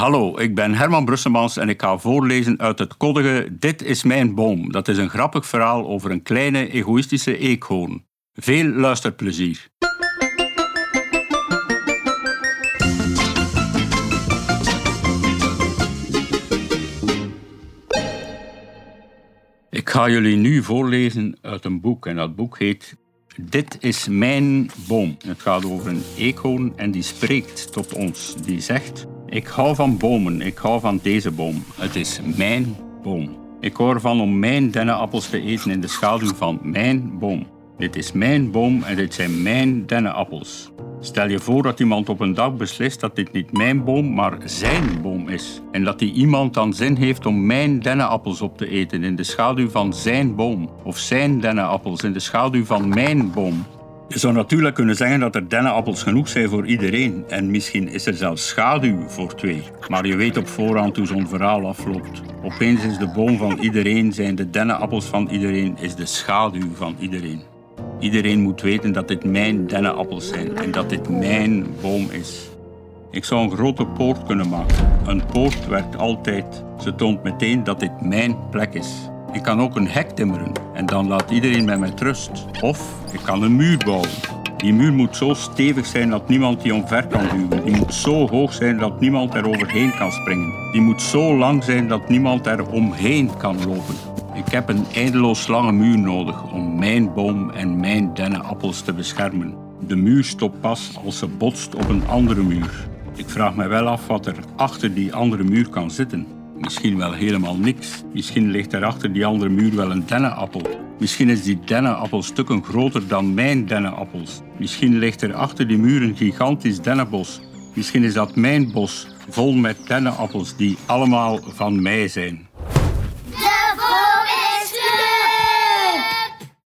Hallo, ik ben Herman Brusselmans en ik ga voorlezen uit het koddige Dit is mijn boom. Dat is een grappig verhaal over een kleine egoïstische eekhoorn. Veel luisterplezier. Ik ga jullie nu voorlezen uit een boek en dat boek heet Dit is mijn boom. Het gaat over een eekhoorn en die spreekt tot ons. Die zegt: Ik hou van bomen, ik hou van deze boom. Het is mijn boom. Ik hou ervan om mijn dennenappels te eten in de schaduw van mijn boom. Dit is mijn boom en dit zijn mijn dennenappels. Stel je voor dat iemand op een dag beslist dat dit niet mijn boom, maar zijn boom is. En dat die iemand dan zin heeft om mijn dennenappels op te eten in de schaduw van zijn boom. Of zijn dennenappels in de schaduw van mijn boom. Je zou natuurlijk kunnen zeggen dat er dennenappels genoeg zijn voor iedereen. En misschien is er zelfs schaduw voor twee. Maar je weet op voorhand hoe zo'n verhaal afloopt. Opeens is de boom van iedereen, zijn de dennenappels van iedereen, is de schaduw van iedereen. Iedereen moet weten dat dit mijn dennenappels zijn en dat dit mijn boom is. Ik zou een grote poort kunnen maken. Een poort werkt altijd. Ze toont meteen dat dit mijn plek is. Ik kan ook een hek timmeren en dan laat iedereen mij met rust. Of ik kan een muur bouwen. Die muur moet zo stevig zijn dat niemand die omver kan duwen. Die moet zo hoog zijn dat niemand er overheen kan springen. Die moet zo lang zijn dat niemand er omheen kan lopen. Ik heb een eindeloos lange muur nodig om mijn boom en mijn dennenappels te beschermen. De muur stopt pas als ze botst op een andere muur. Ik vraag me wel af wat er achter die andere muur kan zitten. Misschien wel helemaal niks. Misschien ligt er achter die andere muur wel een dennenappel. Misschien is die dennenappel stukken groter dan mijn dennenappels. Misschien ligt er achter die muur een gigantisch dennenbos. Misschien is dat mijn bos, vol met dennenappels die allemaal van mij zijn.